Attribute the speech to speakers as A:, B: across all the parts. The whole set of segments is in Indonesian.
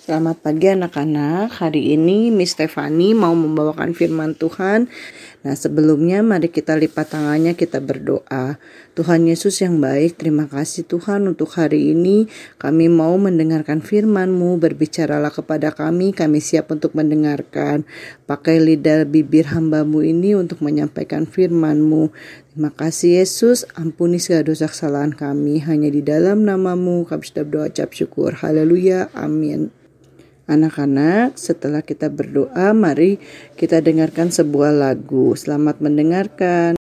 A: Selamat pagi anak-anak. Hari ini Miss Stefani mau membawakan firman Tuhan. Nah, sebelumnya mari kita lipat tangannya kita berdoa. Tuhan Yesus yang baik, terima kasih Tuhan untuk hari ini kami mau mendengarkan firman-Mu. Berbicaralah kepada kami, kami siap untuk mendengarkan. Pakai lidah bibir hambamu ini untuk menyampaikan firman-Mu. Terima kasih Yesus, ampuni segala dosa kesalahan kami. Hanya di dalam namamu kami sudah berdoa cap syukur. Haleluya, amin. Anak-anak, setelah kita berdoa, mari kita dengarkan sebuah lagu. Selamat mendengarkan.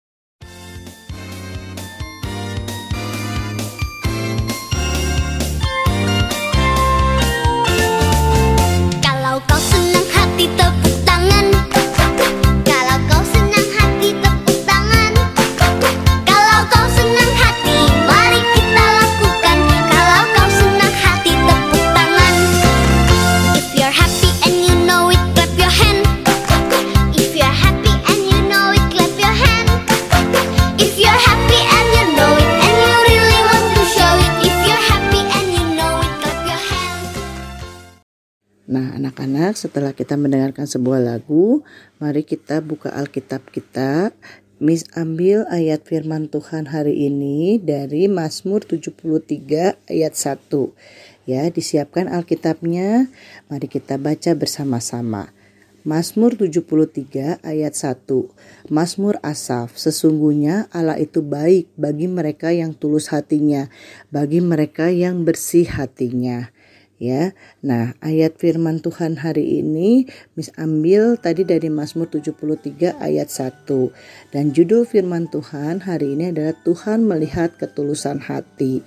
A: Anak-anak, setelah kita mendengarkan sebuah lagu, mari kita buka Alkitab kita. Miss ambil ayat firman Tuhan hari ini dari Mazmur 73 ayat 1. Ya, disiapkan Alkitabnya. Mari kita baca bersama-sama. Mazmur 73 ayat 1. Mazmur Asaf, sesungguhnya Allah itu baik bagi mereka yang tulus hatinya, bagi mereka yang bersih hatinya ya. Nah, ayat firman Tuhan hari ini Miss ambil tadi dari Mazmur 73 ayat 1. Dan judul firman Tuhan hari ini adalah Tuhan melihat ketulusan hati.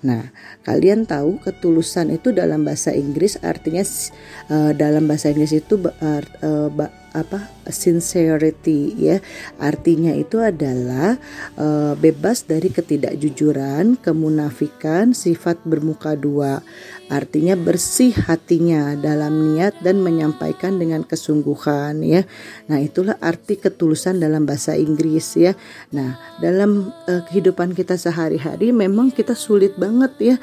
A: Nah, kalian tahu ketulusan itu dalam bahasa Inggris artinya uh, dalam bahasa Inggris itu uh, uh, apa sincerity ya. Artinya itu adalah uh, bebas dari ketidakjujuran kemunafikan sifat bermuka dua. Artinya bersih hatinya dalam niat dan menyampaikan dengan kesungguhan ya. Nah itulah arti ketulusan dalam bahasa Inggris ya. Nah dalam uh, kehidupan kita sehari-hari memang kita sulit banget ya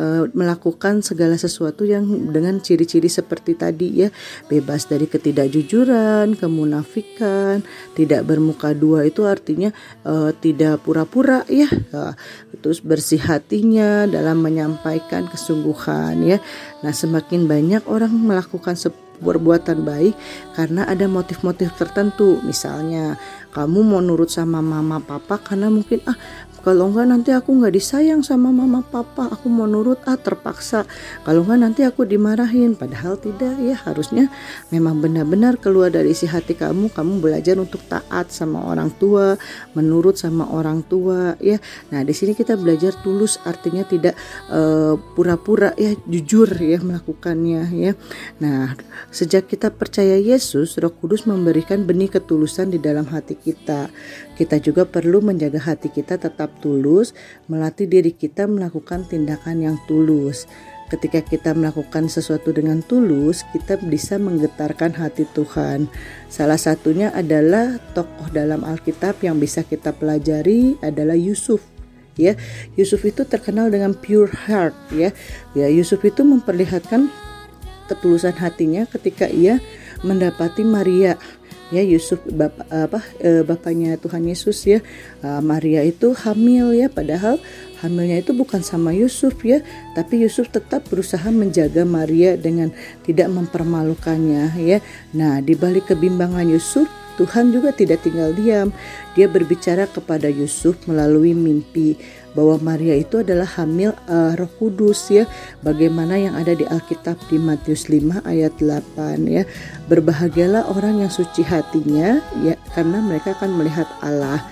A: uh, melakukan segala sesuatu yang dengan ciri-ciri seperti tadi ya. Bebas dari ketidakjujuran kemunafikan, kemunafikan, tidak bermuka dua itu artinya uh, tidak pura-pura ya. Uh, terus bersih hatinya dalam menyampaikan kesungguhan ya. Nah, semakin banyak orang melakukan perbuatan baik karena ada motif-motif tertentu. Misalnya, kamu mau nurut sama mama papa karena mungkin ah kalau enggak nanti aku nggak disayang sama mama papa. Aku mau nurut ah terpaksa. Kalau enggak nanti aku dimarahin. Padahal tidak ya harusnya memang benar-benar keluar dari isi hati kamu. Kamu belajar untuk taat sama orang tua menurut sama orang tua ya. Nah di sini kita belajar tulus artinya tidak eh, pura-pura ya jujur ya melakukannya ya. Nah sejak kita percaya Yesus Roh Kudus memberikan benih ketulusan di dalam hati kita kita juga perlu menjaga hati kita tetap tulus, melatih diri kita melakukan tindakan yang tulus. Ketika kita melakukan sesuatu dengan tulus, kita bisa menggetarkan hati Tuhan. Salah satunya adalah tokoh dalam Alkitab yang bisa kita pelajari adalah Yusuf ya. Yusuf itu terkenal dengan pure heart ya. Ya, Yusuf itu memperlihatkan ketulusan hatinya ketika ia mendapati Maria ya Yusuf bapak apa e, bapaknya Tuhan Yesus ya. E, Maria itu hamil ya. Padahal hamilnya itu bukan sama Yusuf ya. Tapi Yusuf tetap berusaha menjaga Maria dengan tidak mempermalukannya ya. Nah di balik kebimbangan Yusuf Tuhan juga tidak tinggal diam. Dia berbicara kepada Yusuf melalui mimpi bahwa Maria itu adalah hamil uh, Roh Kudus ya. Bagaimana yang ada di Alkitab di Matius 5 ayat 8 ya. Berbahagialah orang yang suci hatinya ya karena mereka akan melihat Allah.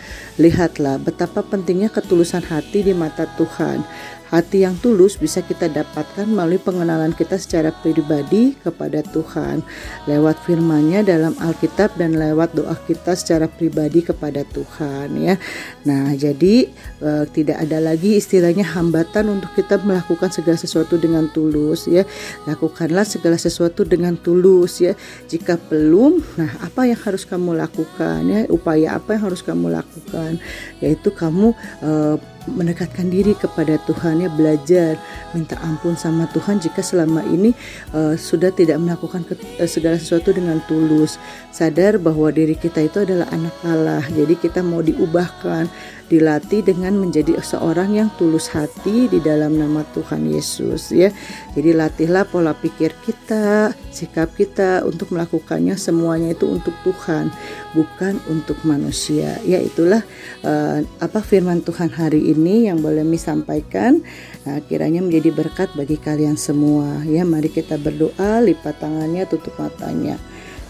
A: Lihatlah betapa pentingnya ketulusan hati di mata Tuhan. Hati yang tulus bisa kita dapatkan melalui pengenalan kita secara pribadi kepada Tuhan lewat firman-Nya dalam Alkitab dan lewat doa kita secara pribadi kepada Tuhan ya. Nah, jadi e, tidak ada lagi istilahnya hambatan untuk kita melakukan segala sesuatu dengan tulus ya. Lakukanlah segala sesuatu dengan tulus ya. Jika belum, nah apa yang harus kamu lakukan ya? Upaya apa yang harus kamu lakukan? Yaitu kamu e, mendekatkan diri kepada Tuhan ya belajar minta ampun sama Tuhan jika selama ini uh, sudah tidak melakukan ke, uh, segala sesuatu dengan tulus sadar bahwa diri kita itu adalah anak Allah jadi kita mau diubahkan dilatih dengan menjadi seorang yang tulus hati di dalam nama Tuhan Yesus ya. Jadi latihlah pola pikir kita, sikap kita untuk melakukannya semuanya itu untuk Tuhan, bukan untuk manusia. Ya itulah uh, apa firman Tuhan hari ini yang boleh kami sampaikan. Nah, kiranya menjadi berkat bagi kalian semua. Ya, mari kita berdoa, lipat tangannya, tutup matanya.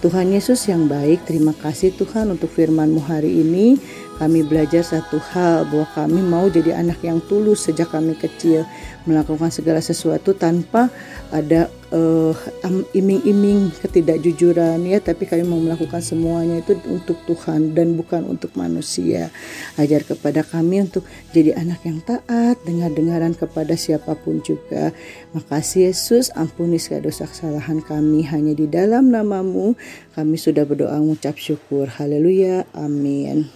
A: Tuhan Yesus yang baik, terima kasih Tuhan untuk firman-Mu hari ini. Kami belajar satu hal bahwa kami mau jadi anak yang tulus sejak kami kecil, melakukan segala sesuatu tanpa ada uh, iming-iming ketidakjujuran ya. Tapi kami mau melakukan semuanya itu untuk Tuhan dan bukan untuk manusia. Ajar kepada kami untuk jadi anak yang taat dengar-dengaran kepada siapa pun juga. Makasih Yesus. Ampuni segala dosa kesalahan kami. Hanya di dalam namamu kami sudah berdoa mengucap syukur. Haleluya. Amin